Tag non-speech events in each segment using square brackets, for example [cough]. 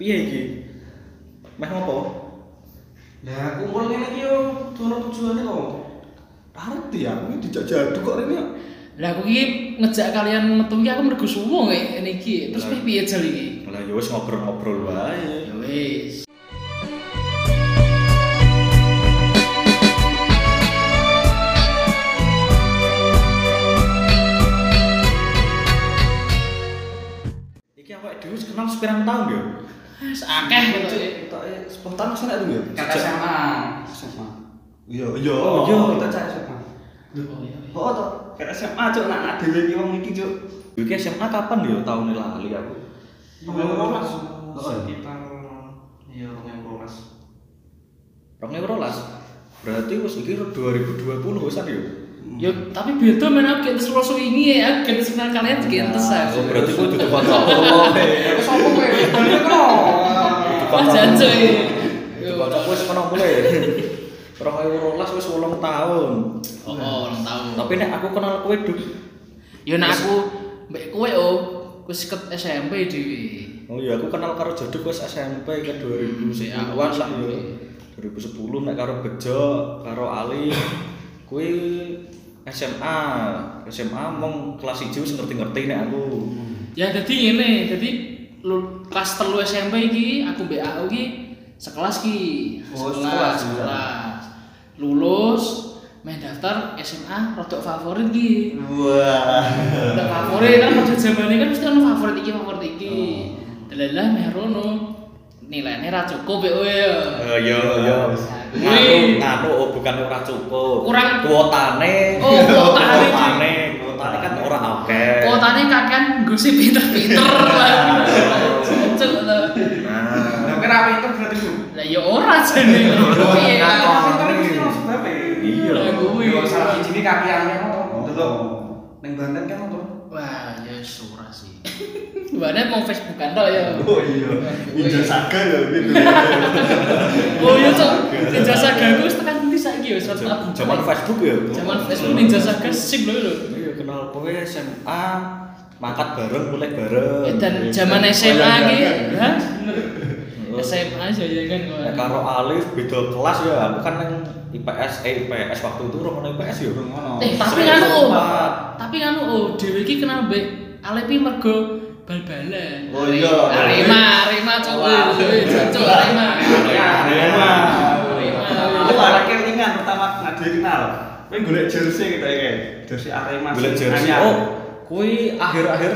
Piye iki? Meh ngopo? Lah kumpul ngene iki yo ono tujuane kok. Arti ya, ini dijak jaduk kok ini ya. Lah aku iki ngejak kalian metu iki aku mergo suwo kayak ngene iki. Terus piye jal iki? Lah ya wis ngobrol-ngobrol wae. Ya wis. Iki awake dhewe wis kenal sepirang tahun ya? Akeh gitu. Kita spontan wis enak ya. Kata SMA. SMA. Iya, iya. Oh, iya. kita cak SMA. Oh iya. Oh, toh. Kata SMA cuk nak nak dhewe iki wong iki cuk. Iki SMA kapan ya tahun lali aku? Rolas. Oh, Sekitar iya 2012. Rong rolas. Berarti wis iki 2020 wisan ya? Yo tapi beda men aku gentes rasa wingi ya, aku kenal kalian gentes Oh, aku. berarti kuwi dudu kanca. Aku sopo kowe? Wis kono mulai. Wis 8 tahun. Oh, oh, orang tahu. Tapi nek aku kenal kowe duk. Yo nek aku mbek kowe oh wis ket SMP dhewe. Oh iya, aku kenal karo Joduk wis SMP ke 2010 Ya, an lah SMP. ya. 2010 nek karo Bejo, karo Ali, kuwi SMA. SMA mong kelas 1 wis ngerti-ngerti nek aku. Ya jadi ngene, jadi lu kelas telu SMP iki aku aku iki sekelas ki. Oh, sekelas, sekelas. Lulus main daftar SMA rodok favorit ki. Wah. Rodok favorit kan pada zamane kan mesti ono favorit iki favorit iki. Delalah meh rono. Nilainya ra cukup ya kowe ya. Eh iya iya. Kuwi. Nganu nganu oh, bukan ora cukup. Kurang- kuotane. Oh, kuotane. [laughs] Kuotane kan ora akeh. Kuotane kakean gosip pinter-pinter lah. To. Nah. Kira pinter berarti lu. Lah ya ora jane. Piye? Pinter iki ono sebabe. Iya. Lah kuwi. Yo salah siji iki kakiane ngono. Delok. Ning Banten kan ngono. Wah, ya ora sih. Mana mau Facebookan tok ya. Oh iya. Ninja Saga ya gitu. [laughs] Oh iya, Cok. Ninja Saga ku wis tekan ndi saiki wis rata. Zaman Facebook ya. Zaman Facebook Ninja Saga sip lho lho. Iya kenal kowe SMA mangkat bareng mulai bareng. Eh, Dan Iya. zaman SMA iki, Bayang-bayang. ha? Bener. SMA aja ya kan gua. Nek karo Alif beda kelas ya, aku kan yang IPS, eh IPS waktu itu romo IPS ya. Ngono. Eh, tapi kan oh. Tapi kan oh, dhewe iki kenal mbek Alepi mergo bal-balan. Oh, iya. Arema, Arema cok. Wah. Wih, Cok Arema. Arema. Aku ada kelingan pertama ngadu kenal. Kowe golek jersey gitu ya. Jersey Arema. Sing jersey. Oh, kui akhir-akhir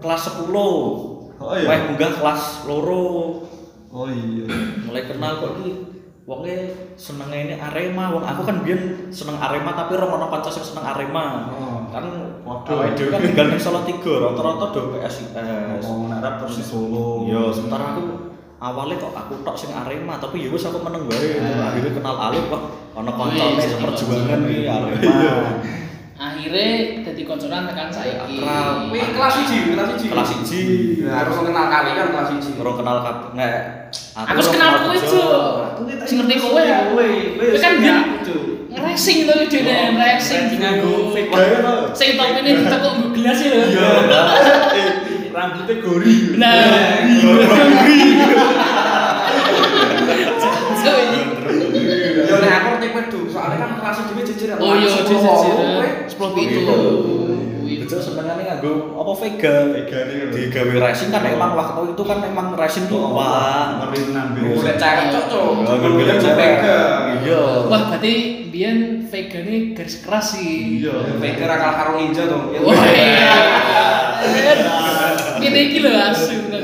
kelas 10. Oh, iya. Wah, munggah kelas loro. Oh iya. Mulai kenal kok iki wonge senenge ini Arema, wong aku kan biyen seneng Arema tapi ora ono kanca sing seneng Arema. Oh. Kan Waduh. dhewe kan tinggal ning Solo 3, rata-rata do PSIS. Oh, narap Persis Solo. Iya, sementara aku awalnya kok aku tok sing Arema, tapi ya wis aku meneng wae. Ah. Akhirnya kenal Alif kok ana Wih, kancane jadi seperjuangan kanca. iki Arema. Akhirnya dadi konconan tekan saiki. Akrab. Kowe kelas 1, kelas 1. Kelas 1. Nah, harus kenal kali kan kelas 1. Ora kenal kap nek Aku kenal kowe, Cuk. Sing ngerti kowe ya. Kowe kan biyen racing to dene, racing nganggo fake Wah, gaya to. Sing top ini ditekuk nggo gelas ya. Iya. [laughs] Eh, rambutnya gori. Nah, Cuy. [laughs] kowe. Sepuluh pitu. Betul sebenarnya nganggo apa Vega. Vega ini lho. Digawe racing kan emang waktu itu kan emang racing tuh wah. ngeri nambah. Iya. Golek cewek cok cok. Ya, golek cewek. Vega. Iya. Wah, berarti biyen Vega ini garis keras sih. Iya, Vega ra kalah karo ninja to. Wah, iya. Ini iki lho asu nang.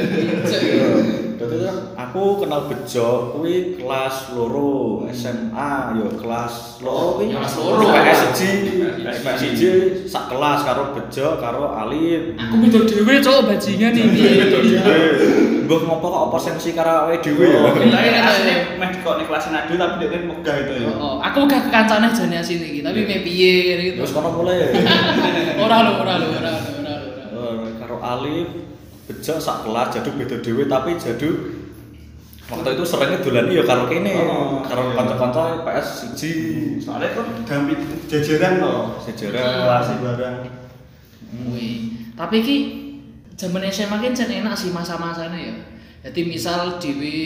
Aku kenal Bejo kuwi kelas loro SMA yo kelas loro kuwi Kelas loro. PS 1 PS 1 sak kelas karo Bejo karo Alif Aku beda dhewe cok bajingan iki. Mbah ngopo kok apa sensi karo awake dhewe ya. Oh, Tapi iya. asline meh kok ning kelas nado tapi dia megah itu ya. Oh, aku gak kekancane jane asine iki, tapi me piye gitu. Terus kono mulai [laughs] Ora lho, ora lho, ora lho, ora lho. Karo Alif Bejo sak kelas jadu beda dhewe tapi jadu waktu itu seringnya dolan ya karo kene Oh, karo iya. kanca-kanca PS 1 Soalnya kan gampit jajaran to. Jajaran. kelas barang. Wih, tapi ki zaman SMA kan jan enak sih masa-masanya ya. Jadi misal dewi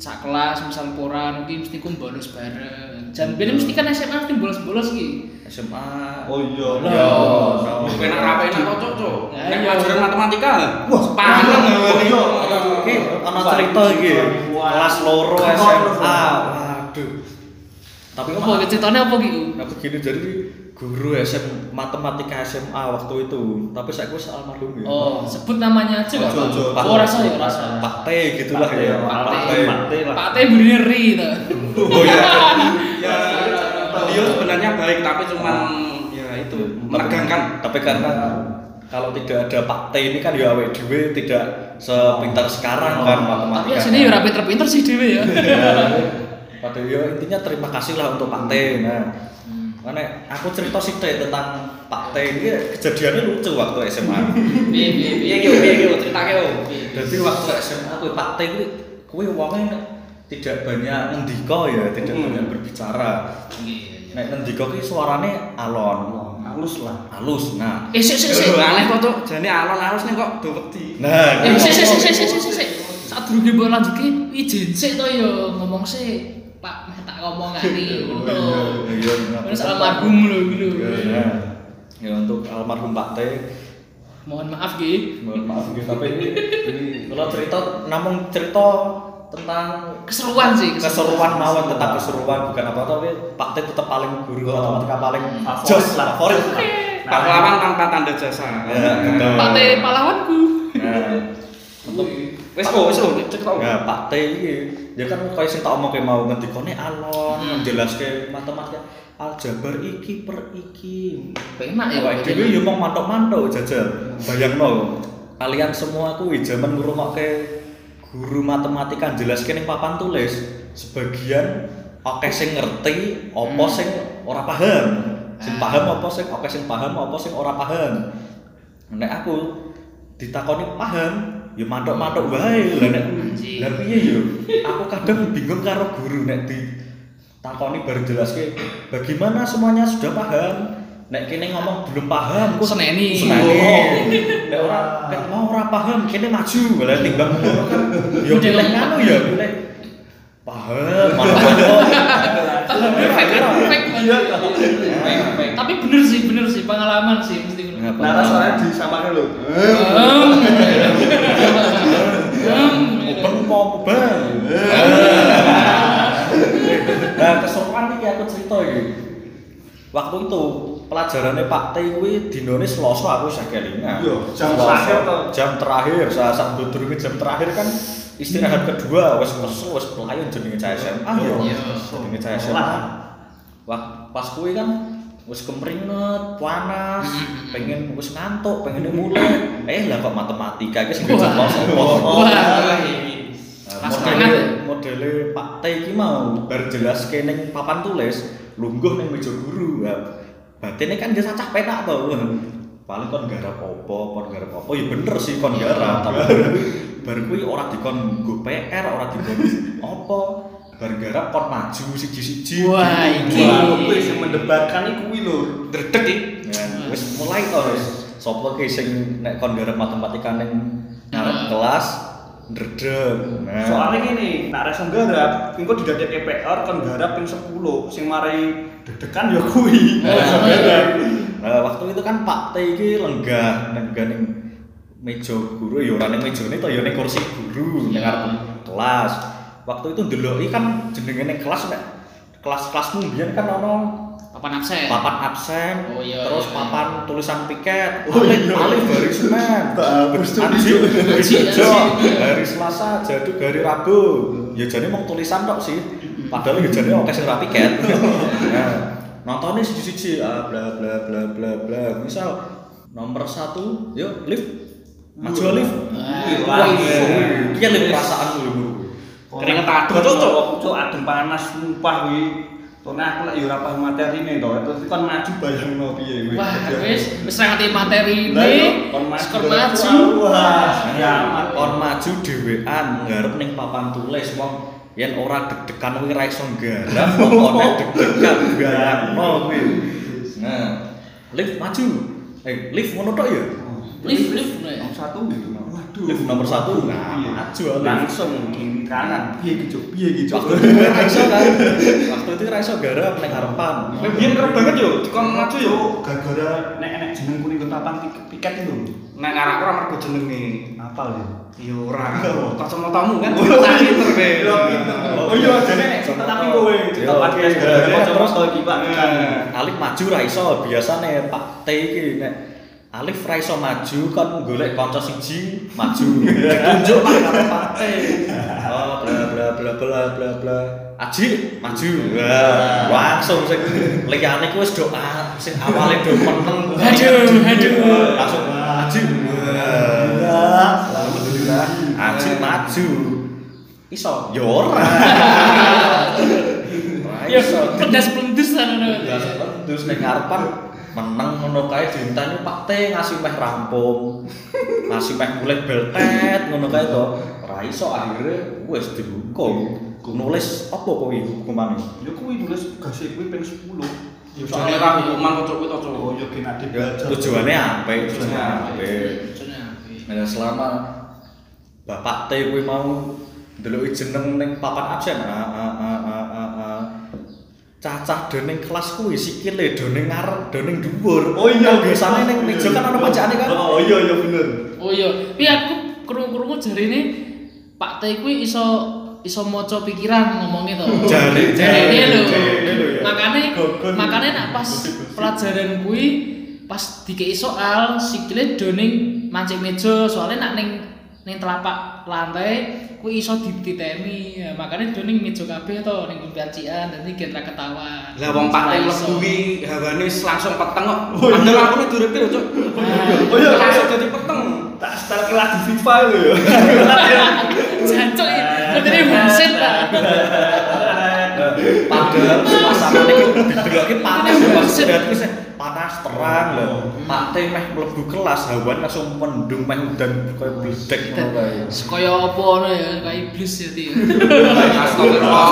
sak kelas misal pora mungkin mesti ku bolos bareng. Jan biyen mesti kan SMA mesti bolos-bolos ki. SMA Oh iya. No. Enak apa enak kok cok Nek iya. pelajaran matematika. Wah, sepaneng iya. Iki ana cerita iki. Kelas loro SMA. Waduh. Tapi Apa iki ceritane apa ki? U? Aku gini jadi guru SM matematika SMA waktu itu. Tapi saya wis almarhum ya. Oh, sebut namanya aja? Ojo, ojo. Oh, rasa ya, rasa. Pak T gitulah ya. Pak T. Pak T ri to. [laughs] Oh iya. [laughs] Ya, beliau sebenarnya baik tapi cuman ya itu menegangkan. Tapi karena kalau tidak ada Pak T ini kan ya awet dhewe tidak sepintar sekarang kan matematika. Tapi aslinya ya rapi terpinter sih dewe ya. [laughs] Pada ya intinya terima kasih lah untuk Pak T. Nah, mana aku cerita sih tentang Pak T ini kejadiannya lucu waktu SMA. [laughs] Piye piye Iya yo iya yo ceritake yo. Jadi waktu SMA aku Pak T itu kue wongnya tidak banyak ngendika ya, tidak Hmm. banyak berbicara. Iya. Nek ngendika ki suarane alon, Halus lah. halus. Nah, Eh sik sik sik. Aneh kok cok. Jane alon-alus nih kok do wedi. nah, Eh sik sik sik sik sik sik sik. Saat durunge mbok lanjuti izin sik to yo ngomong sik. Pak tak ngomongani ngono. [laughs] Iya, Wis almarhum lho iki lho. Ya, ya untuk almarhum Pak T, Mohon maaf ki. mohon maaf gitu, tapi ini, ini kalau cerita, namun cerita tentang Keseruan sih, keseruan. mawon tentang keseruan. bukan apa tapi Pak T tetap paling guru matematika paling Favorit jos lah. favorit Pahlawan tanpa tanda jasa. Ya, betul. Pak T pahlawanku. Nah, Wes oh wes oh ya Pak T ini ya kan kayak sing tak omong mau ngendikane alon Hmm. menjelaske matematika aljabar iki per iki Penak ya. Awake dhewe yo mong mantuk-mantuk jajal. Bayangno kalian semua kuwi jaman ngrungokke guru matematika jelaske ning papan tulis, sebagian oke sing ngerti, apa Hmm. sing ora paham. Sing Ah. paham apa sing oke sing paham apa sing ora paham. Nek aku ditakoni paham, ya mantuk-mantuk wae. Lah nek lah piye yo? Aku kadang bingung karo guru nek ditakoni bareng jelaske, bagaimana semuanya sudah paham? Nek kene ngomong belum paham, kok Seneni. seneni. Oh. Nek ora nek mau ora paham, kene maju. Lah timbang ngono kan yo pilih ngono ya pilih paham. Iya, Perfect. Tapi bener sih, bener sih pengalaman sih mesti Ngapa? Nah, soalnya disamakan lho. Hmm. Hmm. Open pom bang. Nah, kesopan iki aku cerita iki. Waktu itu pelajarannya Pak T kuwi dinone Selasa aku wis kelingan. Iya, jam terakhir. Jam terakhir, saat saat durunge jam terakhir kan istirahat kedua wis kesel wis pelayan jenenge cah SMA ya. Iya. Jenenge cah SMA. Wah, pas kuwi kan wis kemringet, panas, Mm-mm. pengen wis ngantuk, pengen mulai. Eh lah kok matematika iki sing dijebol sapa? Wah. Modele modele Pak T iki mau bar jelas ning papan tulis lungguh ning meja guru batine kan dia cacah penak to. [laughs] Paling kon garap apa kon garap apa? Ya bener sih kon garap. tapi [laughs] bar kuwi ora dikon nggo PR ora dikon [laughs] apa bar garap kon maju siji-siji Wah, iki. Kuwi sing mendebarkan iki kuwi lho. Dredeg iki. Ya, wis mulai to wis sapa ki sing nek kon garap matematika ning ngarep Hmm. kelas ndredeg nah Soalnya gini, nak reso garap, engko didadekke PR kon garap ping 10, sing marai dedekan ya kuwi. Ah. Garap. Nah, waktu itu kan Pak T iki lenggah lenggah ning meja guru ya ora ning mejane to ya ning kursi guru ning ngarep kelas. Waktu itu ndeloki kan jenenge ning kelas nek kelas-kelasmu biyen kan ono Papan absen. papan absen, Oh, iya, terus iya, papan tulisan piket, Oh, alif iya. alif anjing Juk. garis Anjing, bejo, anjing. hari Selasa, jaduk hari Rabu. Ya jane mau tulisan tok sih. Padahal ya jane oke sing piket. [laughs] Nah, nontonnya siji-siji ah bla bla bla bla bla. Misal nomor satu, yuk lift. Maju lift. Wah, Iya lift perasaan lu. Keringet adem, Cuk, Cuk, Cuk. Cuk, adem panas sumpah kuwi. Soalnya aku lek yo ora paham materine to, terus kon maju bayangno piye kuwi. Wah, wis wis ra ngerti materi ini. kon maju. Wah, kiamat. kon maju dhewean ngarep ning papan tulis wong yen ora deg-degan kuwi ra iso nggarap [laughs] pokoknya deg-degan bayangno kuwi nah lift maju eh lift ngono tok ya Lift lift no ya. Nomor satu gitu. Lift nomor satu, nah, Iya. maju, Alif. Langsung kiri kanan. Piye gitu, piye gitu. Waktu itu kan raiso kan. Waktu itu raiso garap ning harapan. Biyen kerep banget yo, dikon maju yo. gara-gara nek-nek jeneng kuning ketapan piket itu. Nek ngarakku ora mergo jenenge. Apa ya? Ya ora. Oh. Kacamatamu kan pinter kowe. Iya, pinter. Oh iya, jadi nek tapi kowe Iya, piket gara-gara Iya, terus kalau kipak kan. Alif maju ra iso, biasane Pak T iki nek Alif ra iso maju kan golek kanca siji maju. [laughs] Ditunjuk Pak karo Pak. [laughs] Oh, bla bla bla bla bla bla. Aji maju. Wah, langsung sing liyane ku wis doa sing awale do meneng. Aduh, aduh. Langsung Aji. Wah, alhamdulillah. Aji maju. Iso, ya ora. [laughs] Ya pedas pelendus kan ngono. Ya, terus ning ngarepan meneng ngono kae diinteni Pak T ngasih meh rampung. Ngasih meh mulai beltet ngono kae to. Ora iso akhire wis dihukum. Nulis apa kowe hukumane? Ya kuwi nulis tugas kuwi ping 10. Ya jane ra hukuman kocok kuwi to, Cuk. Oh, ya kena Ya, belajar. tujuannya apa? Tujuannya Tujuannya apa? Maksudnya apa? Nah, selama Bapak T kuwi mau ndeloki jeneng ning papan absen. Ah ah. ah. Cacah dening kelas kuwi sikile do ning ngarep, do ning dhuwur. Oh iya, biasane ning meja kan ana pacane kan. Oh iya iya bener. Oh iya, tapi aku krungu-krungu jarine Pak T kuwi iso iso maca pikiran ngomongnya to. [laughs] Jare- Jarine lho. ya. Makane makane nak pas pelajaran kuwi pas dikei soal sikile do ning mancing meja soalnya nak ning ning telapak lantai kuwi iso dititeni. Ya, makane do ning meja kabeh to ning piacian dadi gen ra ketawa. Lah wong Iso. mlebu ki hawane wis langsung peteng kok. Oh, iya. Padahal aku nek duripke lho, Cuk. Oh, iya. langsung dadi peteng. Tak setel kelas di FIFA lho ya. [laughs] Jancuk ya. Ngerti buset ta. Padahal suasana iki panas Ini ya Mas. buset. Berarti wis panas terang lho. Pak T meh mlebu kelas hawan langsung mendung meh udan koyo bledek ngono kae. Kaya apa ngono ya, kayak iblis ya dia. Astagfirullah.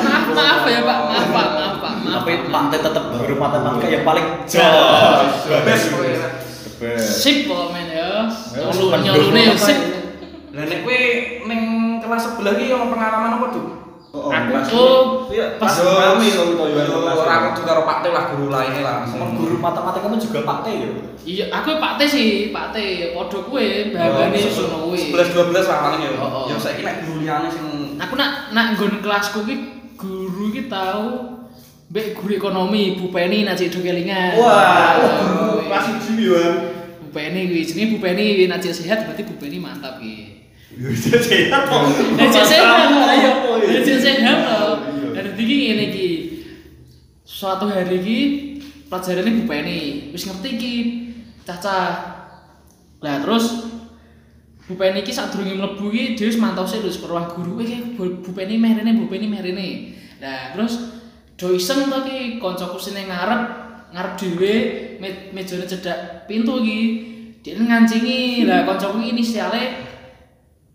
Maaf, maaf ya Pak, maaf Pak, maaf Pak, maaf. Tapi Pak. Pak T tetep guru matematika yang paling jos. Best. Sip pokoknya ya. Ya, nyolune ya sip. Lah nek kowe ning kelas sebelah ki ono pengalaman apa, Aku oh pas Pas rame to to ya kelas. Ora kudu karo Pak Teh lah guru lainnya lah. Emang guru matematika itu juga Pak T ya? iya aku Pak T sih, Pak T padha kuwe bahagane sono kuwe. 11 12 lah paling ya. Oh, oh. Ya saiki nek guru liyane sing Aku nak nak nggon kelasku ki guru ki tau Mbak guru ekonomi Bu Penny cek do kelingan. Wah, Oh, kelas 1 ya. Bu Penny kuwi jenenge Bu Penny cek sehat berarti Bu Penny mantap ki. Ya sehat to. Ya ayo. Dan iki ngene iki. Suatu hari iki pelajarannya Bu Penny wis ngerti iki cacah. Lah terus Bu Penny iki sadurunge mlebu iki dhewe wis mantau sik lho seperwah guru. Iki Bu Bu Penny meh rene, Bu Penny meh rene. Lah terus do iseng to ki kancaku sing ngarep ngarep dhewe me, mejane cedhak pintu iki. Dia ngancingi. Lah kancaku iki inisiale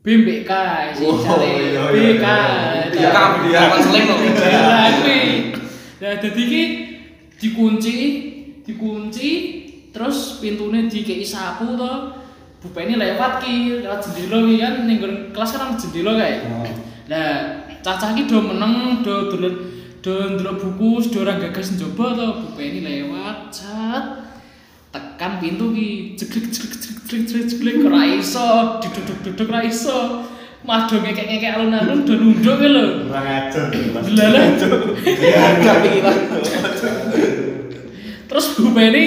BMBK sih, Oh, inisiale iya, iya, BK. iya. BK dia konseling lho. Lah kuwi. Lah dadi iki dikunci, dikunci terus pintune dikei sapu to. Bu Penny lewat ki, lewat jendela ki kan ning nggon kelas kan ana jendela kae. Lah cacah ki do meneng, do dolen do ndelok buku, do ora gagas njaba to. Bu Penny lewat, cat. Tekan pintu ki, jeglek jeglek jeglek jeglek jeglek ora iso, duduk-duduk ora iso. Mas do ngekek-ngekek alun-alun do nunduk ki lho. Ajar. Delalah. Tapi kita Terus Bu Penny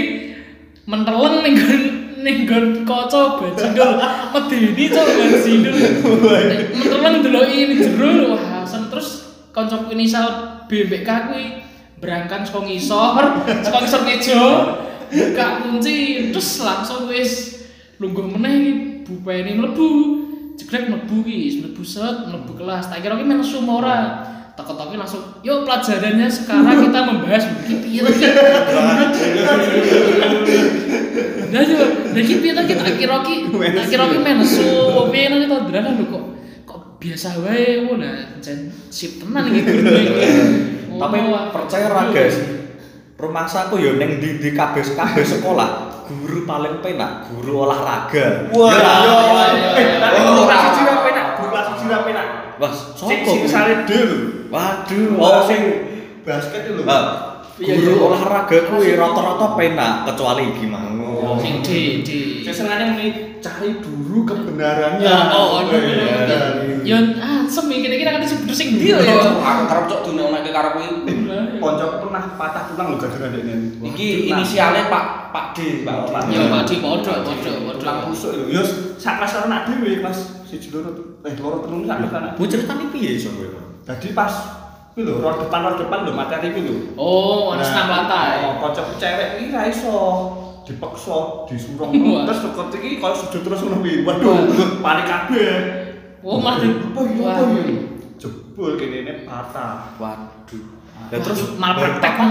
menteleng ning nggon ning nggon kaca bajindul. Medeni cok bajindul. Menteleng deloki ning jero lho. Wah, sen terus kancaku inisial BBK kuwi berangkat saka ngisor, saka ngisor meja, buka kunci, terus langsung wis lungguh meneh iki Bu Penny mlebu. Jegrek mlebu ki, mlebu set, mlebu kelas. Tak kira ki men sumo ora. Toko-toko langsung, yuk pelajarannya sekarang kita membahas begini piye to, Ki?" Nah yo, lagi piye to kita kira ki, tak kira ki mensu, piye nang kita ndralah lho kok kok biasa wae ngono nah jan sip tenan iki guru iki. Tapi percaya ra guys. Rumahsaku ya ning di di kabeh kabeh sekolah guru paling penak guru olahraga Wah, Ya, Oh. guru kelas siji ra penak, guru kelas siji ra penak. wah Sing sopo sing kuwi? sare D lho. waduh Oh, sing basket itu lho. Ah, Iya, guru olahraga kuwi rata-rata penak kecuali iki mau Oh. Sing D D. Saya senengane muni cari dulu kebenarannya. Ya, oh, aduh. Iya. Yo, ah, semi kira-kira kan disebut sing ndi yo. Aku karep cok duneonake karo kuwi. Konco pernah patah tulang lho gara-gara dekne. Iki inisialnya Pak Pak D, Pak D. Pak D. Yo, podo, podo, podo. Tulang rusuk lho. Yo sak kelas anak dhewe kelas siji loro eh loro telu sak kelas anak. Bu ceritane piye iso kowe? Jadi pas kuwi lho, roh depan roh depan lho materi kuwi lho. Oh, ana senam lantai. Oh, kocok cewek iki ra iso dipaksa, disurung terus kok iki koyo sujud terus ngono kuwi. Waduh, panik kabeh. Oh, di- apa iki apa iki? Jebul kene ne patah. Waduh. Ya terus malah bar- praktek kan.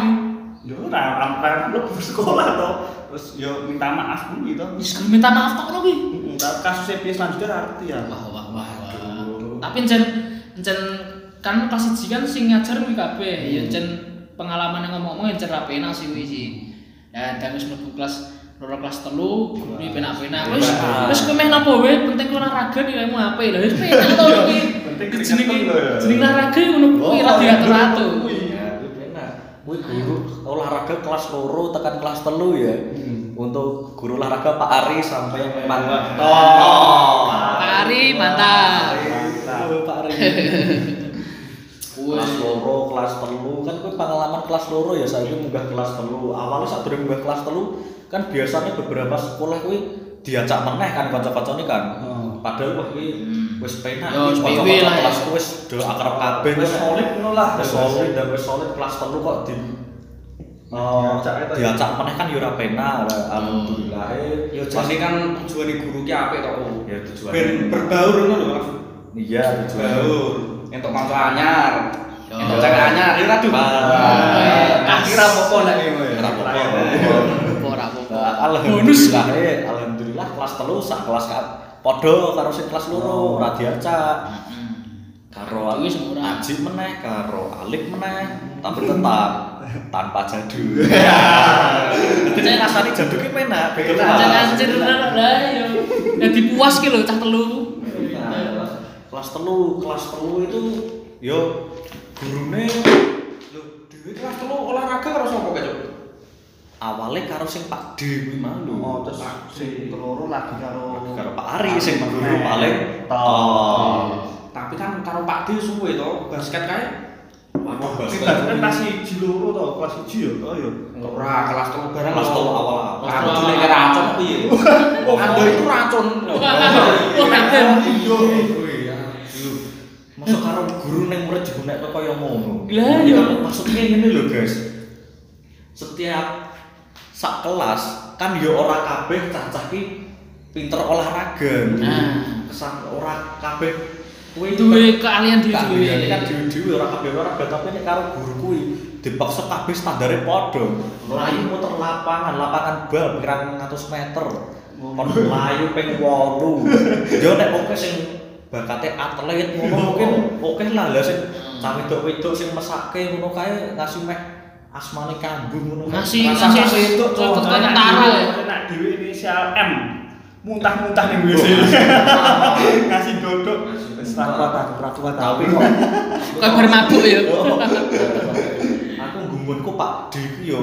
Yo ora sampai lu sekolah to. Terus yo minta maaf dulu gitu. Wis minta maaf tok ngono kuwi. Heeh, kasusnya piye selanjutnya ngerti ya. Wah, wah, wah. Tapi encen encen kan kelas 1 kan sing ngajar kuwi kabeh. Ya encen pengalaman yang ngomong-ngomong encen ra penak sih kuwi sih. Ya dan wis mlebu kelas loro kelas telu, guru penak-penak. Wis wis kowe meh napa wae, penting olahraga nilaimu apik. Lah wis penak to kuwi. Penting Jenenge lho ya. olahraga ya ngono kuwi ra diatur-atur. Ya, kuwi. Kuwi guru olahraga kelas loro tekan kelas telu ya. Untuk guru olahraga Pak Ari sampai yang memang Oh. Pak Ari mantap. Mantap. Pak Ari. Kelas loro, kelas telu kan kuwi pengalaman kelas loro ya saya munggah kelas telu. Awalnya saat durung munggah kelas telu kan biasanya beberapa sekolah kuwi diajak meneh kan kanca-kancane kan. Oh. Padahal wah penak Yo, iki wis kanca-kanca piwi lah ya. kelas wis do akrab kabeh Wis solid ngono lah. Wis solid dan wis solid kelas telu kok di Oh, Diajak itu. meneh kan yo ora penak, alhamdulillah. Ya jadi kan tujuan guru ki apik to. Ya tujuan. Ben berbaur ngono lho. Iya, tujuan. Baur. Entuk kanca anyar. Yo. Entuk cewek anyar. Ya aduh. Wah. Akhir apa-apa nek ngono ya. Ora apa-apa. Ora apa-apa. Alhamdulillah, eh, alhamdulillah kelas telu sak kelas kan padha karo sing kelas loro ora diacak. Karo ora. Aji meneh karo Alif meneh, tapi tetap tanpa jadu. [laughs] Jadi rasane jadu ki penak, beda kelas. anjir lah yo. Dadi puas ki lho cah telu. Kelas telu kelas telu itu yo gurune Lho, dhewe kelas telu olahraga karo sapa kok, Cuk? awalnya karo sing Pak D kuwi malu Oh, terus sing keloro lagi karo karo Pak Ari sing guru paling top Tapi kan karo Pak D suwe to, basket kae. Kita kan kelas siji loro to, kelas siji ya. Oh ya. Ora kelas telu bareng. Kelas telu awal. Telu nek racun piye? [laughs] Ando itu racun. Oh. Iya. Karo guru neng murid digunek kaya ngono Lah, iya. maksudnya ini loh guys setiap sak kelas kan yo ora kabeh cacah ki pinter olahraga Nah. kesan ora kabeh kuwi Duwe keahlian dhewe. Keahlian kan dhewe-dhewe ora kabeh olahraga tapi nek karo guru kuwi dipaksa kabeh standare padha. Melayu muter lapangan, lapangan bal pirang ngatus meter. Kon melayu ping 8. [laughs] Yo nek oke sing bakate atlet ngono mungkin oke lah lah sing cah wedok-wedok sing mesake ngono kae ngasih meh asmane kambung ngono. Ngasih ngasih ngasih itu ke ke tentara ya. Nak dhewe inisial M. Muntah-muntah ning [laughs] WC. Ngasih dodok. Wis ra kuat aku, ra kuat aku. tapi kok Kabar mabuk ya. [laughs] gumunku Pak D ku yo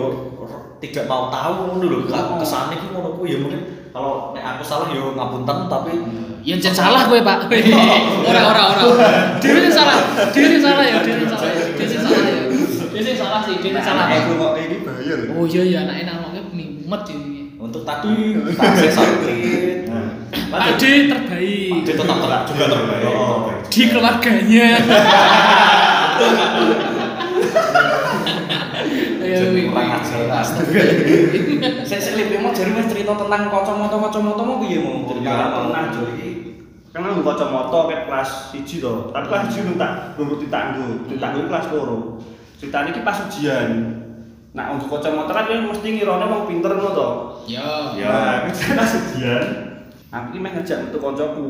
tidak mau tahu ngono lho Oh. kesane ku ngono ku ya mungkin kalau nek aku salah yo ngapunten tapi Ya jen salah kowe, Pak. [laughs] Ora ora ora. Dhewe sing salah. Dhewe sing salah ya, dhewe sing salah. ya. Dhewe sing salah ya. Dhewe sing salah sih, dhewe sing salah. Aku kok ini bahaya lho. Oh iya iya, anake namanya mimet ini. untuk tadi tak sakit Pak D terbaik Pak D tetap ter juga terbaik Oh. di keluarganya. [laughs] Ayo, Jadi wih, kurang wih. ajar. Sik sik lip mau jare wis cerita tentang kacamata-kacamata mau piye mau cerita pernah jo iki. Kan aku kacamata ket kelas 1 to. Tapi kelas 1 nu tak loro ditanggo, ditanggo kelas loro. Ceritane iki pas ujian. Nah, untuk kacamata kan dia mesti ngirone wong pinter ngono to. Ya. Ya. Kita pas ujian. Aku iki meh ngajak metu kancaku.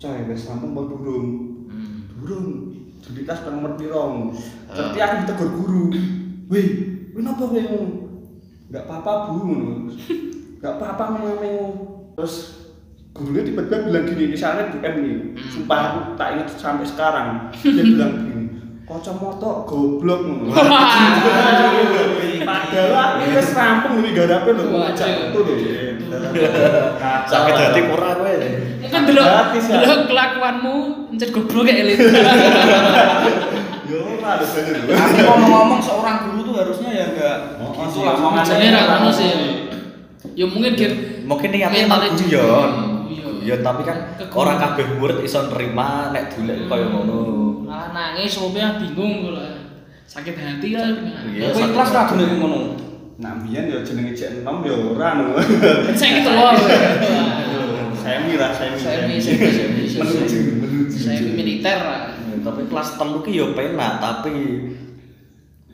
Coy, wis rampung mau durung. Hmm. Durung. Jadi kelas nomor piro? Tapi aku ditegur guru. Wih, kowe napa kowe? Nggak apa-apa bu ngono. nggak apa-apa mengameng terus gurunya tiba-tiba bilang gini misalnya Bu M nih. Sumpah aku tak ingat sampai sekarang. Dia bilang gini kacamata goblok ngono. [laughs] Padahal aku wis rampung nih garape lho. Ngajak itu lho. Sakit hati ora kowe. Delok Gratis, ya. delok kelakuanmu encet goblok kayak elit. [laughs] yo ora lho. Ngomong-ngomong seorang guru tuh harusnya ya enggak langsung omongannya Jadi ra orang ngono sih. Ya mungkin kir Mungkin emang juga. guyon. Iya. Guyon tapi kan orang kabeh murid iso nerima nek dilek kaya ngono. malah nangis sopnya bingung kok lah. Sakit hati lah. Iya, Kowe ikhlas ra gelem ngono. Nah, biyen ya jenenge cek enom ya ora no. Saya gitu loh. Semi lah, semi. Semi, semi, semi, semi. Menuju, menuju. Saya militer lah. Ya, tapi kelas telu ki yo penak tapi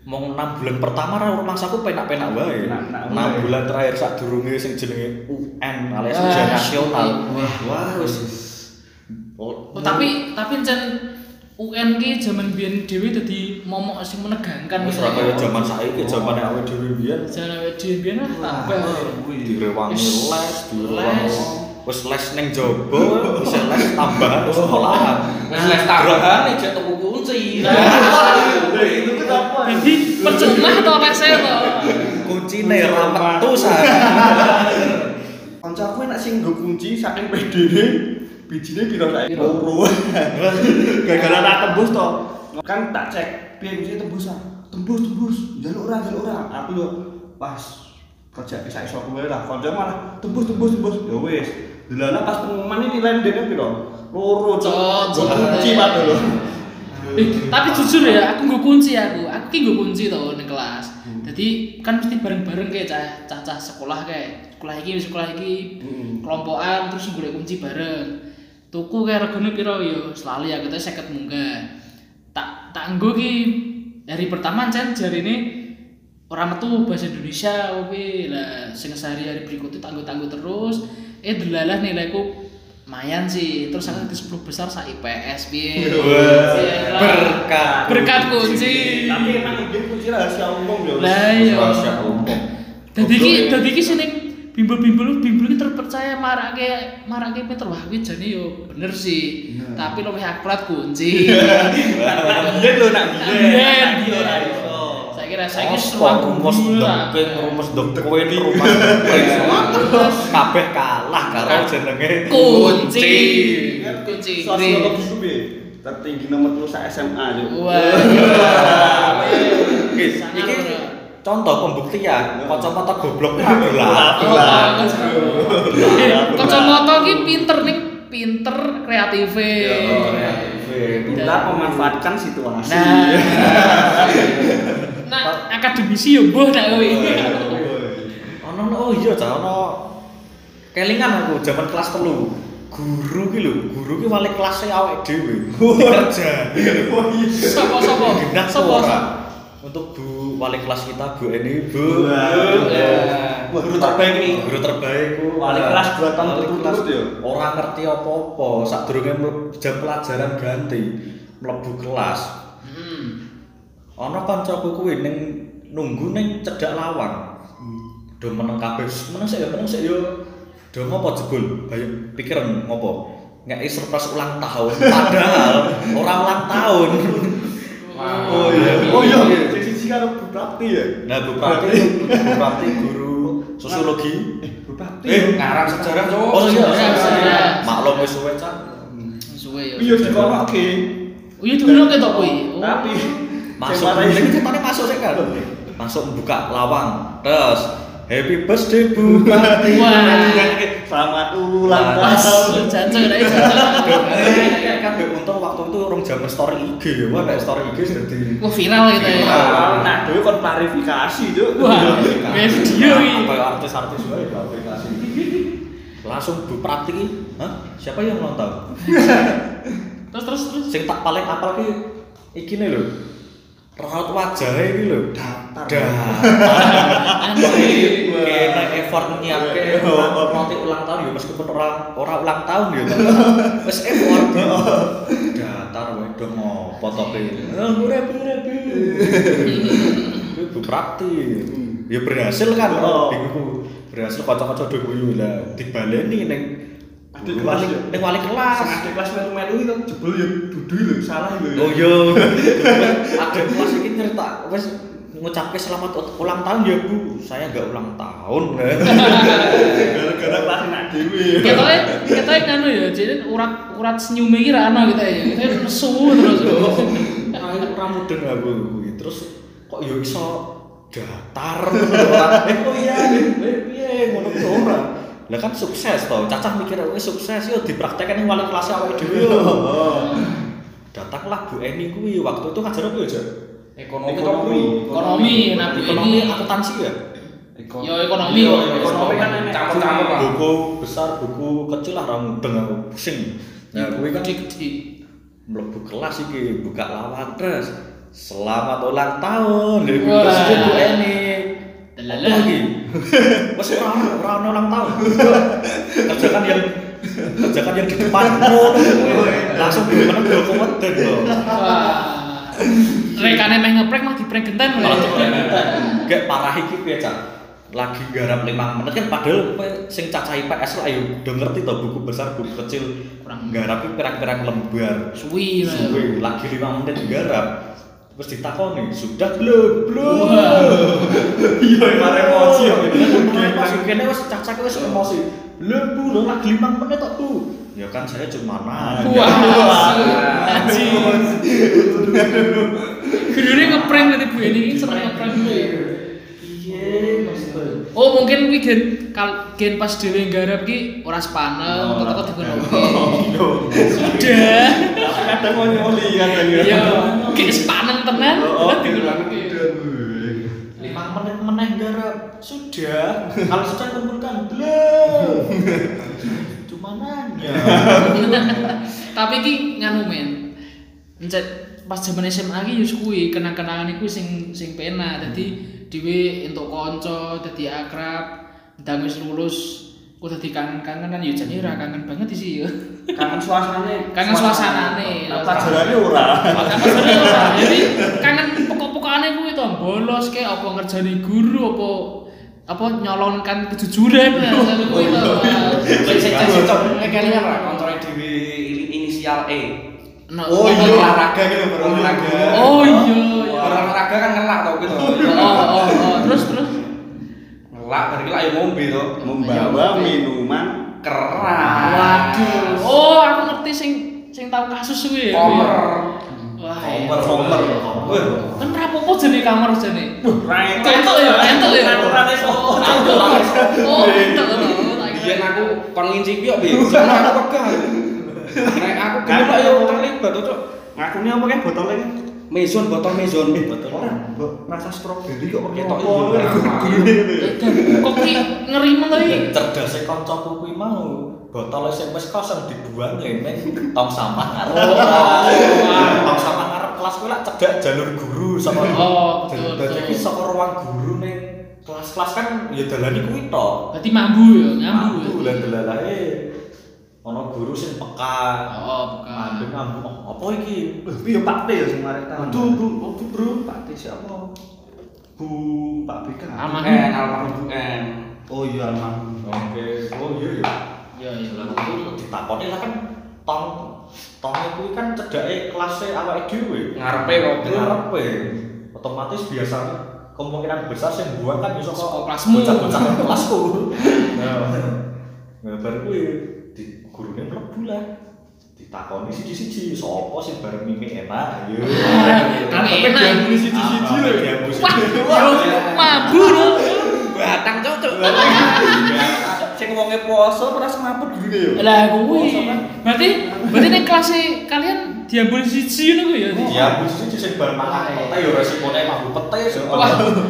mau enam bulan pertama ra rumahsaku penak-penak wae. Enam bulan terakhir sak durunge sing jenenge UN alias Ah, ujian nasional. wah. Wah, wis Oh, Oh, tapi tapi encen UN ki zaman biyen dhewe dadi momok sing menegangkan wis ora kaya jaman saiki, jaman awake dhewe biyen Jaman awake dhewe biyen lah tambah. direwangi Wis les, direwangi les. wis les ning jaba, bisa les tambahan wis sekolahan. Wis les tambahan nek jek tuku kunci. Jadi percuma to lesnya to. Kuncine ra metu sa. [laughs] Kancaku enak sing nggo kunci saking pedene bijine piro saiki loro. Gara-gara tak tembus to. Kan tak cek piye kunci tembus ah. Tembus tembus. Jaluk ora jaluk ora. Aku yo pas kerja bisa iso kowe lah. Kanca malah tembus tembus tembus. Ya wis. Delana pas pengumuman ini nilai dene piro? Loro cok. Kunci cok. padahal. Eh, tapi jujur ya, aku nggak kunci aku. Aku ki nggak kunci tau di kelas. Jadi kan mesti bareng-bareng kayak cah cah, cah sekolah kayak sekolah iki sekolah iki Hmm. kelompokan terus golek kunci bareng. Tuku kayak regane piro yo selalu ya kita seket munggah. Tak tak nggo ki hari pertama cen jari ini orang metu bahasa Indonesia oke lah sing sehari-hari berikutnya tangguh-tangguh terus eh delalah nilaiku lumayan sih. Terus aku di 10 besar sa IPS piye? Iya. Lah. Berkat. berkat kunci. Tapi emang mungkin kunci rahasia umum ya. lah iya. Rahasia umum. dadi ki ya. dadi ki sing bimbel-bimbel bimbel ki terpercaya marake marake pinter wah kuwi jane yo bener sih. Tapi luwih akurat kunci. [laughs] Biyen lho nak. Iki ora iso. saya kira saya ki Apa seruang rumus dengking, rumus dengkuin, rumus kabeh kalah karo jenenge kunci. kunci. Sosiologi itu piye? Tertinggi nomor terus sak SMA yo. wah Iki iki contoh pembuktian. Kacamata goblok ora Oh, belah. Kacamata ki pinter nih, pinter kreatif. Kita memanfaatkan situasi. Nah, [laughs] nah akademisi yo boh nak kowe. Ono ono oh iya cah ono kelingan aku zaman kelas telu. Guru ki lho, guru ki wali kelas e awake dhewe. Kerja. Oh iya. Sopo-sopo? Genah Sopo? ora. Untuk Bu wali kelas kita Bu Eni Bu. Wah. Ya. Guru terbaik nih. Guru terbaik ku. Wali kelas dua tahun Wali berturut-turut ya? Ora ngerti apa-apa, sadurunge jam pelajaran ganti mlebu kelas. Hmm. Ana kancaku kuwi ning nunggu ning cedhak lawang. Do meneng kabeh, meneng sik ya, meneng sik ya. Do ngopo jebul? Bayu pikiran ngopo? Ngeki surprise ulang tahun, padahal ora ulang tahun. Oh iya. Oh iya. Sing siji karo Bu Prapti ya. Nah, Bu Prati, Bu Prati guru sosiologi. Bu Prapti. Eh, Ngarang sejarah, Cuk. Oh iya, Sejarah, sejarah. maklum wis suwe Cak. Suwe yo. Iya dikonoke. Oh iya dulu ketok kuwi. Oh. Tapi Masuk, ini ceritanya masuk sih kan. Masuk buka lawang, terus Happy birthday Bu Prati. Wah. Selamat ulang tahun. jancuk nek jancuk. Kan untung waktu itu orang zaman story IG ya, wah nek story IG jadi Wah viral gitu ya. Nah, dhewe kon klarifikasi, Cuk. Wah, video iki. kayak artis-artis wae aplikasi. Langsung Bu Prati, hah? Siapa yang ulang tahun? Terus terus terus. Sing tak paling apal ki iki nih lho. Raut wajahnya iki lho. Datar. Anjir. Kena effort nyiapke nanti ulang tahun ya meskipun orang orang ulang tahun ya. Wis effort. Datar wae do ngopo to ki. Ah, ora ora. Bu Prati. Ya berhasil kan Oh. Berhasil kocok-kocok do guyu lah dibaleni ning Adik wali kelas ya? ning wali kelas. Sing adik kelas melu-melu itu jebul ya dudu lho, salah lho. Oh iya. [laughs] Ada kelas iki cerita wis ngucapke selamat ulang tahun ya Bu. Saya enggak ulang tahun. Gara-gara kelas enak dhewe. Ketoke ketoke nganu ya, jadi urat urat senyume iki ra ono gitu ya. Kita nesu terus. [laughs] Ayo ora mudeng aku. Terus kok ya iso datar. [laughs] Eh kok iya eh piye ngono ora. Lah kan sukses to. Cacah mikir kowe sukses yo dipraktekkan ning wali kelas awake dhewe yo. [laughs] Datanglah Bu Eni kuwi waktu itu ngajar apa ya, Jak? Ekonomi. Ekonomi. Ekonomi, nah Bu Ekonomi Eni akuntansi ya? Yo ekonomi Iya, ekonomi kan campur-campur lah. buku besar, buku kecil lah ra mudeng aku pusing. Nah, kuwi kan gede-gede. mlebu kelas iki buka lawan terus selamat ulang tahun dari Bu Eni apa lagi wes ora ono ora ono ulang tahun kerjakan yang kerjakan yang di depan. Ngono langsung gimana gue kometen loh Wah. Rekane meh ngeprank mah diprank genten lho. gak parah iki piye cak lagi garap 5 menit kan padahal sing cacah IPS lah ayo udah ngerti toh buku besar buku kecil. Kurang. garap pirang-pirang lembar. Suwi. Suwe, lagi 5 menit garap terus ditakoni sudah belum belum. Iya, emang emosi ya. pas kene wis cacak wis emosi belum bu lo lagi 5 menit kok bu ya kan saya cuma nanya Wah. Anjing. Ngeprank tadi Bu ini seneng ngeprank Bu. maksudnya Oh mungkin kuwi gen kal gen pas dhewe nggarap ki ora sepaneng, tetep dikonoke. [laughs] Sudah. Kadang mau nyoli kadang ya. Ya, ki sepaneng tenan, Oh, tetep dikonoke. lima menit meneh garap sudah [laughs] kalau sudah kumpulkan belum [laughs] cuma nanya Tapi ki nganu men. Pas zaman SMA ki kuwi kenang-kenangan iku sing sing pena. Dadi dhewe entuk kanca, dadi akrab, ndang wis lulus kok dadi kangen-kangen kan ya jane ora kangen banget sih ya. Kangen suasanane. [laughs] Kangen suasanane. Nah, Pelajarannya ora. Apa sebenarnya ora. Jadi kangen pokok-pokokane kuwi to bolos ke apa ngerjani guru apa apa nyalonkan kejujuran nah sampe kuwi to. Sing sing sing cocok ngekelingan ra koncone dhewe ini- inisial E. Nah, Oh iya, olahraga gitu, berolahraga. Oh iya. iya. Olahraga kan ngelak tau gitu. Oh oh oh terus terus. Ngelak dari kita ayo ngombe to. Membawa minuman Keras. Waduh. Oh, aku ngerti sing sing tahu kasus kuwi ya. Komer. Wah. Komer, iya. komer. Wah, Kan rapopo jene kamar jene. Raito. Entuk ya, entuk ya. Ora iso. Oh, entuk. Oh, entuk. Biyen aku kon ngincipi kok piye? Jangan aku pegah. Nek aku gelem kok yo terlibat to, Cuk. Ngakune apa kan botolnya kan? Mezon botol mezon. Ora, mbok rasa stroberi kok Ketok gitu ya. Kok ki ngeri men to iki? cerdasnya kancaku kuwi mau botol sing wis kosong dibuang ning tong sampah ngarep. Tong sampah ngarep kelas kuwi lak cedhak jalur guru saka Oh, betul, Dadi iki saka ruang guru ning kelas-kelas kan ya dalane kuwi tok. Berarti mambu ya, ngambu. Mampu lah delalae. Ana guru sing peka. Oh, bukan. Mampu ngambu. Oh, Apa iki? Loh, piye Pak T ya sing marek tangan? Aduh, Bu, aduh, Bro. Pak T siapa? Bu Pak BK. Almarhum. En almarhum Bu En. Oh iya almarhum. Oke. Oh iya ya. Ya ya. Lah itu ditakoni lah kan tong tongnya kuwi kan cedake kelasnya awake dhewe. Ngarepe kok ngarepe. Otomatis biasa kemungkinan besar sing buang kan iso kok kelasmu. bocah-bocah kelasku. [laughs] Nah, nah baru kuwi di gurune mlebu lah. Ditakoni siji-siji sapa sing bareng mimik enak. Ayo. [laughs] Tapi diambuni siji-siji lho. Diambu Wah, siji. yo mambu lho. Batang cocok. Sing wonge poso ora semaput gurune ya. Lah kuwi. Berarti berarti ning kelas kalian diambul siji ngono ya. Diambu siji sing bareng mangan pete yo resipone mambu pete sing Wah,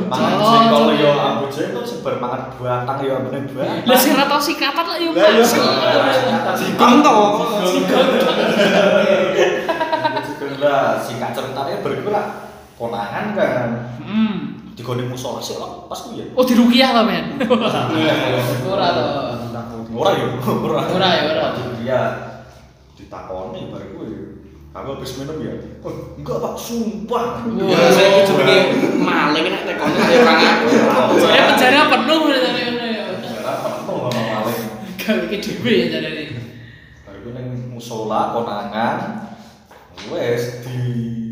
mangan cocok. jengkol yo ambu jengkol sing bareng mangan batang yo ambune batang. Lah sing ra tau sikatan lah yo Lah, iya. Mas. Sikong to. Juga lah, singkat ceritanya beriku lah konangan kan Hmm. digone musola sih lah pas kuwi ya. Oh dirukiah to, men. [laughs] Ora to. Ora yo, ora. Ora ya, ora. Dia ditakoni bariku ya. Aku habis minum ya. Oh, enggak Pak, sumpah. Wah. Ya saya iki jenenge maling nek tekone kaya orang aku. Saya penjara penuh dari ngono ya. Penjara penuh sama maling. Gawe ke dhewe ya dari ini. Baru ning musola konangan. Wes di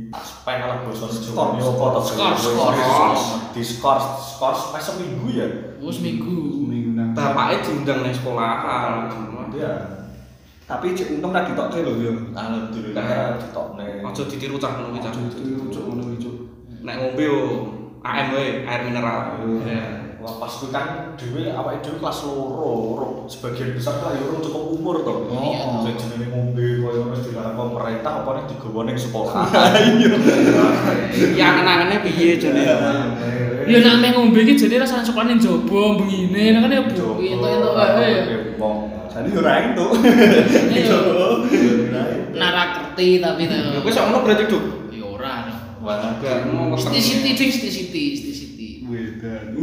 aspek ala basa Skor, Jawa apa to? skor, skor. Di skor, skor sampai seminggu ya. Wes minggu. Minggu nang. Bapaknya diundang nang sekolahan. Iya. Tapi cek untung tadi tok lho ya. Alhamdulillah ditokne. Aja ditiru cah ngono cah. Rucuk ngono iki, Cuk. Nek ngombe yo AM wae, air mineral. Iya. Wah pas kuwi kan dhewe awake dhewe kelas loro, ro sebagian besar ya urung cukup umur to. Iya. Sing jenenge ngombe koyo ngono dilarang pemerintah apa nek digawa ning sekolah. [laughs] Ya kenangannya piye jane? Ya nek ame ngombe iki jane rasane sekolah ning jaba bengine kan ya bu entuk-entuk wae. Jadi yo ra entuk. [laughs] Iya. Iya. Nara kerti tapi to. Kowe sok ngono berarti duk. Ya ora. Wah, Gak mau Siti siti ding siti siti siti siti. Wedan.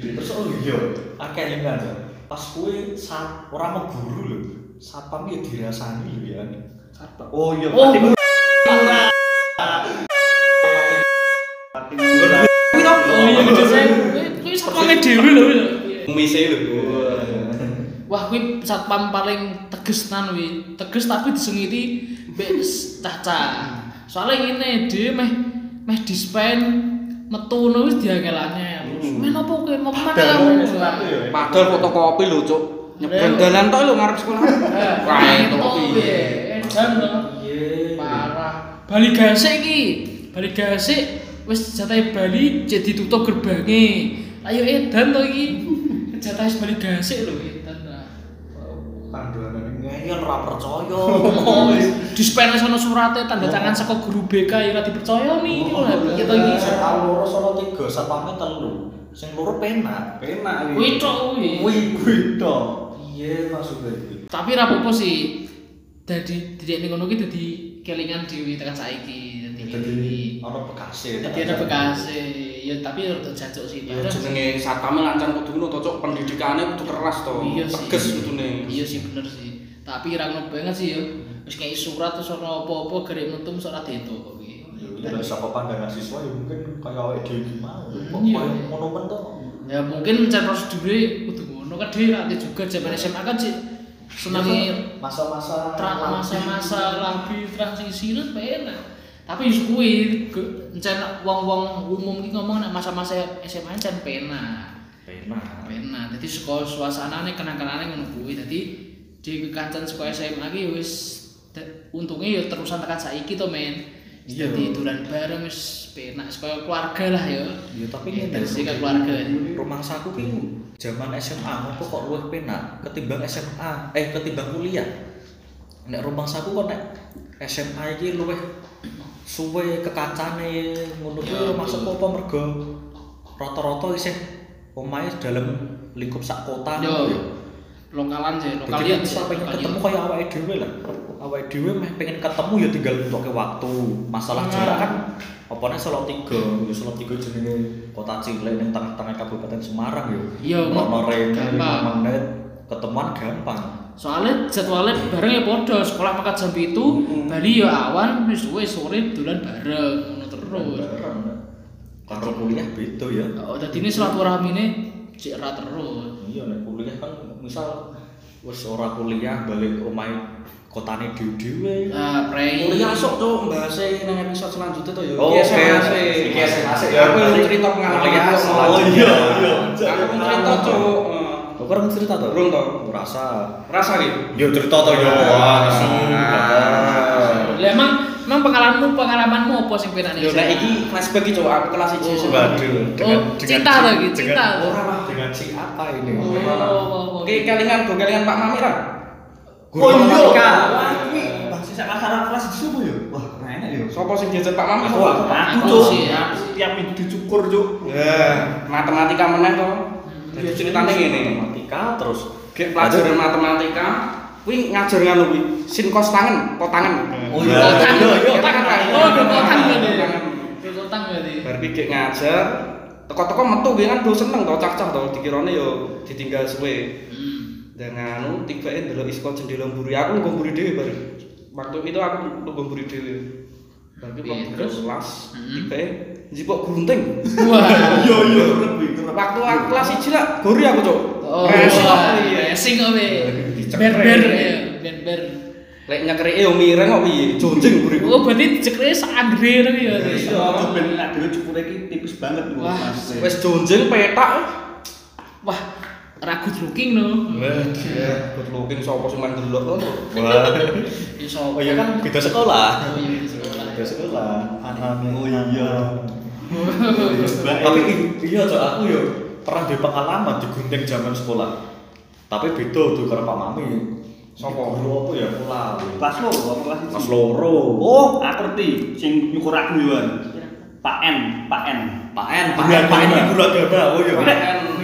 terus oh iya, akeh yang ada. Pas kuwi saat ora mau guru lho. Satpam ya dirasani lho ya. Oh iya, Oh, Kuwi to. Oh iya dhewe lho. Mise lho. Wah, kuwi satpam paling tegas nan kuwi. Tegas tapi disengiti mbek cacah. Soalnya ngene dhewe meh meh dispen metu ngono wis diangel-angel. Men apa kowe mau kamu? Padahal fotokopi lho, Cuk. Nyebrang dalan tok lho ngarep sekolah. Wah, itu piye? Edan lho. Iya. Parah. Bali gasik iki. Bali gasik wis jatahe Bali cek ditutup gerbange. Ayo edan to iki. Jatahe Bali gasik lho edan. lah. Kandhane ngeyel ora percaya. Oh, dispen sono surate tanda tangan saka guru BK ya ora dipercaya nih. Kita iki Sing loro sono tiga, satpamnya telu. Sing loro penak. penak kuwi tok kuwi. Kuwi kuwi tok. Iya maksudnya. Tapi ra apa-apa sih. Dadi ning ngono ki dadi kelingan dhewe tekan saiki. Dadi ono bekase. Dadi ana bekase. Ya tapi ya rada jajok sih. Ya jenenge satpame lancar kudu ngono to, Cuk. Pendidikane kudu keras to. Iya sih. Tegas kudune. Iya sih bener sih. Tapi ra ngono banget sih ya. Wis kayak surat terus ora apa-apa garek metu mesti ora deto kok kuwi. Ya dari saka pandangan siswa ya mungkin kayak awake dhewe iki mau. Kok Iya. koyo ngono men to. Ya mungkin cara prosedure kudu ngono kan dhewe ra juga zaman SMA kan sih senangi masa-masa tra masa-masa lagi transisi itu penak. Tapi wis kuwi encen wong-wong umum ki ngomong nek masa-masa SMA encen penak. penak. Penak. Dadi saka suasanane kenang-kenane ngono kuwi. Dadi di kancan saka SMA ki wis untunge ya terusan tekan saiki to men. Wis Iya. Dadi dolan bareng wis penak kaya keluarga lah ya. Ya tapi ngene sih kayak keluarga. Rumah saku ki zaman SMA ngopo kok luwih penak ketimbang SMA eh ketimbang kuliah. Nek rumah saku kok nek SMA iki luwih suwe kekancane ngono kuwi Ya, maksud apa mergo rata-rata isih omahe dalam lingkup sak kota Yo. ya. Lokalan sih, nek misal sih, pengen ketemu kaya awake dhewe lah. Awake dhewe meh pengen ketemu ya tinggal nuntuke waktu. Masalah Hmm. jarak kan opone Solo 3, ya Solo 3 jenenge kota cilik ning tengah-tengah Kabupaten Semarang ya. Iya, Ono rene gampang. 5 menit ketemuan gampang. Soalnya jadwalnya bareng ya podo, sekolah makan jam itu, Bali ya awan, wis suwe sore dolan bareng, ngono terus. Karo kuliah beda ya. Oh, dadi ini silaturahmine cek ra terus. Iya nek kuliah kan misal wis ora kuliah balik omahe kotane dhewe-dhewe. Nah, prei. Kuliah sok Cuk, bahasa nang episode selanjutnya to ya. Oh, oke. SMA sih. Ya aku cerita pengalaman aku. Oh, iya, iya. Aku cerita Cuk. Kok orang cerita to? Urung to. Rasa. Rasa iki. Yo cerita to yo. Ah. Lah emang emang pengalamanmu pengalamanmu apa sing penane? Yo nek iki flashback iki Cuk, aku kelas 1 SMA. Waduh, Oh, cinta si- lagi, cinta. Dengan, ora, dengan si apa ini? Oh, oh, oh. Oke, kelingan go kelingan Pak Mami ra? Guru matematika. Wah, kuwi masih sak acara kelas di subuh ya. Wah, keren ya. Sopo sing diajar Pak Mami? Aku aku Aku Cuk. sih, Aku minggu dicukur, Cuk. Ya, matematika meneh to. Jadi ceritane ngene. Matematika terus Gek pelajaran matematika kuwi ngajar ngono kuwi. Sin kos tangan, kok tangan. Oh, iya. Kotan, Iya, iya. kotan kan. Oh, kotan berarti. Tangan. Utang berarti. Bar gek ngajar, teko-teko metu kuwi kan do seneng to cacah to dikirane yo ditinggal suwe. Hmm. Dan anu tibake ndelok isko jendela mburi. Aku nggo mburi dhewe bar. waktu itu aku nunggu guru dhewe. Iya, waktu terus? kelas Hmm. Jipok gunting. Wah. Yo yo lebih kerep. Waktu aku kelas 1 lah gori aku, Cuk. Oh, Racing iya. kok be. Dicekrek. Ber ber ya, ber ber. Lek nyekrike yo mireng kok piye? Jonjing gori. Oh, berarti cekre sandre tapi ya. Iya, aku ben nek dhewe cukur iki tipis banget. Wah, Mas. Wes jonjing petak. Wah, ragu looking no. Iya, good looking sapa sing main delok to. Wah. [laughs] Iso. Oh iya kan beda sekolah. Oh iya sekolah. Beda sekolah. Oh iya. [laughs] Tapi i- iya cok aku yo pernah di pengalaman digunting zaman sekolah. Tapi beda tuh karo Pak Mami. Sopo? Guru apa ya pulau. Kelas loro apa kelas siji? loro. Oh, aku ngerti sing nyukur aku yo. Pak N, Pak N. Pak En, Pak En, Pak iku lho ada. Oh iya. Nek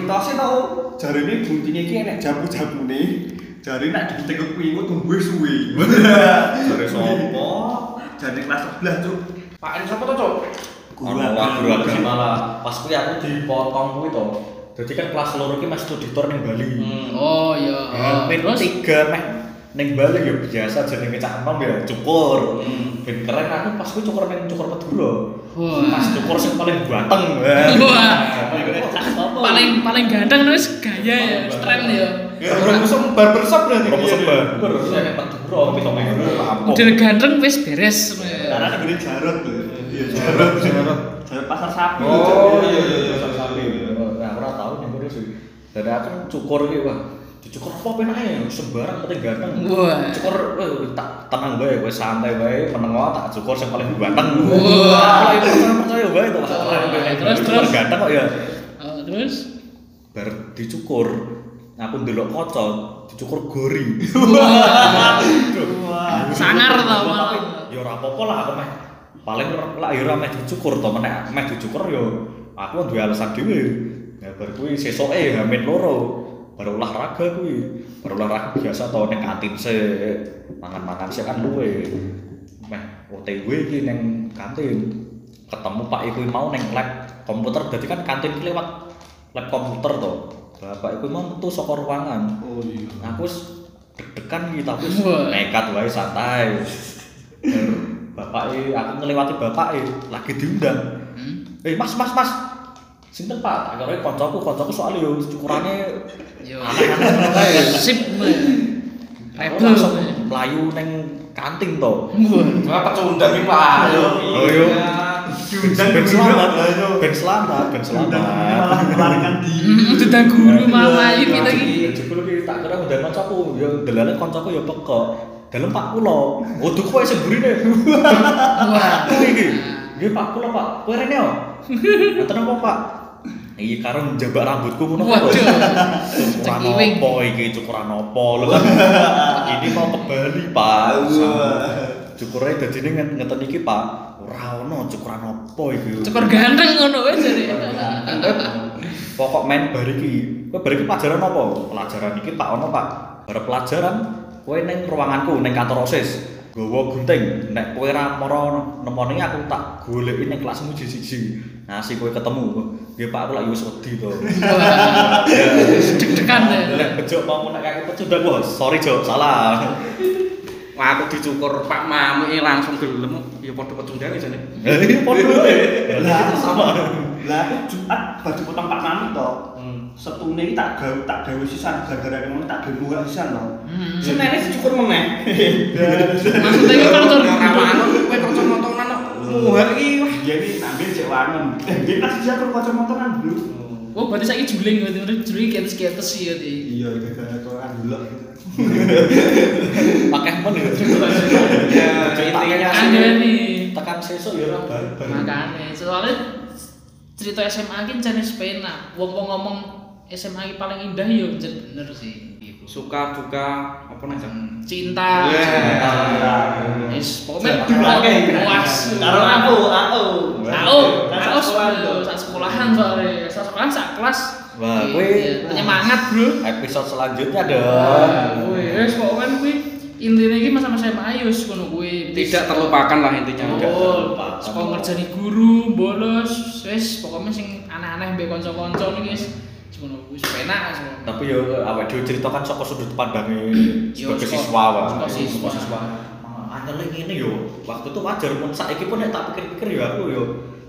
mitosnya tau jarine guntingnya iki enek jamu-jamune. Jari nek digunting kuwi engko tumbuh suwe. Jare sopo? Jari kelas sebelah, Cuk. Pak En sapa to, Cuk? Guru guru agama. Pas kuwi aku dipotong kuwi to. Jadi kan kelas loro ki Mas tuditor ning Bali. Oh iya. Ya, Oh, men terus tiga meh ning Bali ya biasa jenenge cak enom ya cukur. Ben keren aku pas kuwi cukur ning cukur Madura. Wah. Pas cukur sing paling ganteng. Wah. Apa? paling paling ganteng terus gaya ya, tren ya. Orang sembar bersab berarti. Romo sebar. Terus nek Madura pitung ewu apa? Udah ganteng wis beres. Karena negeri Jarot lho. Iya, Jarot. Jarot pasar sapi. Oh, iya, iya, iya. Pasar sapi. Nah, ora tau ning kono sih. Dari aku cukur iki wah. Dicukur apa penake sembarang penting ganteng. Wah. Cukur eh, tak tenang wae, wis santai wae, menengo tak cukur sing paling ganteng. Wah. Itu percaya wae to. Terus, terus. ganteng kok ya. Oh, terus Bar dicukur aku ndelok kaca dicukur gori. Wah. sangar tau ya ora apa-apa lah aku meh paling lah ya ora meh dicukur to meneh meh dicukur yo aku duwe alasan dhewe ya bar kuwi sesoke hamin loro baru olahraga kuwi. Baru olahraga biasa to ning kantin se mangan-mangan sih kan luwe. Meh OTW iki ning kantin. Ketemu Pak iku mau ning lab komputer. Dadi kan kantin ki lewat lab komputer to. Bapak iku mau metu saka ruangan. Oh iya. aku wis deg-degan iki tapi nekat wae santai. Bapak aku ngelewati bapak lagi diundang. Hmm? eh mas mas mas sinten pak akhirnya koncoku koncoku soalnya yo cukurannya Yo. [laughs] kae. Sip. Aku Rebel. langsung melayu neng kantin to Wah. Pecundang iki, Pak. Oh, iya. Diundang ben selamat ben selamat ben malah selamat melarikan diri. Hmm, Udah guru malah ini kita iki. Jebul ki tak kira udah koncoku, ya delane koncoku ya pekok. Dalem Pak kula. Waduh kowe sing burine. Wah. Iki. Nggih Pak kula Pak. Kowe rene yo. [laughs] Ngoten apa Pak? Iya karo njabak rambutku ngono kok. Waduh. Cukuran apa iki? Cukuran apa? Lho kan. [laughs] Ini mau ke Bali, Pak. Cukurnya dadi ning ngeten iki, Pak. Ora ono cukuran apa iki. Cukur ganteng ngono wae jare. Pokok main bar iki. Kowe bar iki pelajaran apa? Pelajaran iki tak ono, Pak. Bar pelajaran kowe ning ruanganku ning kantor OSIS. Gowo gunting. Nek kowe ra mara nemoni aku tak goleki ning kelasmu siji-siji. Nah, si kowe ketemu. Nggih, Pak, aku lagi wis wedi to. Wah. Deg-degan ya. Nek bejo mau nek aku pecundang wah, sorry, Jo, salah. Wah, aku dicukur Pak Mami langsung gelem. Ya padha pecundang jane. Iya, padha. Lah, sama. Lah aku Jumat baju potong Pak Mami to. Setune iki tak gawe tak gawe sisan gara-gara ngono tak gawe murah sisan to. Hmm. Senene dicukur meneh. Maksudnya iki kan tur Rawan kowe kanca motoran kok muhar iki. wah. Iya ngambil cek wangen. Eh, dia kasih siapa kacamataan dulu. Oh, berarti saiki juling berarti berarti juling ketes-ketes sih ya di. Iya, gara-gara koran dulu. [laughs] Pakai men ya. Ya, intinya Ada nih. Tekan sesuk ya ora. Makanya soalnya cerita SMA ki jenis pena. Wong wong ngomong SMA ki paling indah ya bener sih. Suka duka apa nih Cak? Cinta. Wah. Wis pokoknya Oke. puas. Karo aku, aku. Aku, aku saat sekolahan soalnya, saat sekolahan saat kelas. Wah, Iya, kuwi- iya, penyemangat bro. Episode selanjutnya dong. kuwi wis pokoknya kuwi intinya iki masa-masa SMA ayo ngono kuwi. tidak terlupakan lah intinya Oh, terlupakan. sekolah ngerjani guru, bolos, wis pokoknya sing aneh-aneh mbek kanca-kanca iki wis ngono wis penak. Tapi ya awake dhewe ceritakan saka sudut pandangnya Yo, sebagai siswa, Pak. saka siswa. Siswa. Ngeling ini yo waktu itu wajar pun saiki pun nek tak pikir-pikir yo aku yo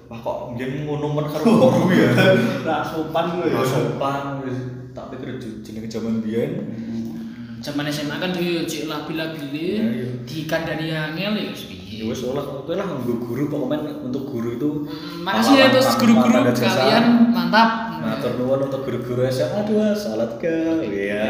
wah kok mbiyen ngono men karo [laughs] guru ya Nah, sopan gue ora sopan tak pikir jenenge jaman biyen Zaman SMA kan dia cek labil-labile Ya, iya. dikandani angel ya ya wis olah oke lah nggo guru pokoknya untuk guru itu Mm, Makasih ya terus guru-guru kalian mantap. Matur nuwun untuk guru-guru SMA 2 salat ke ya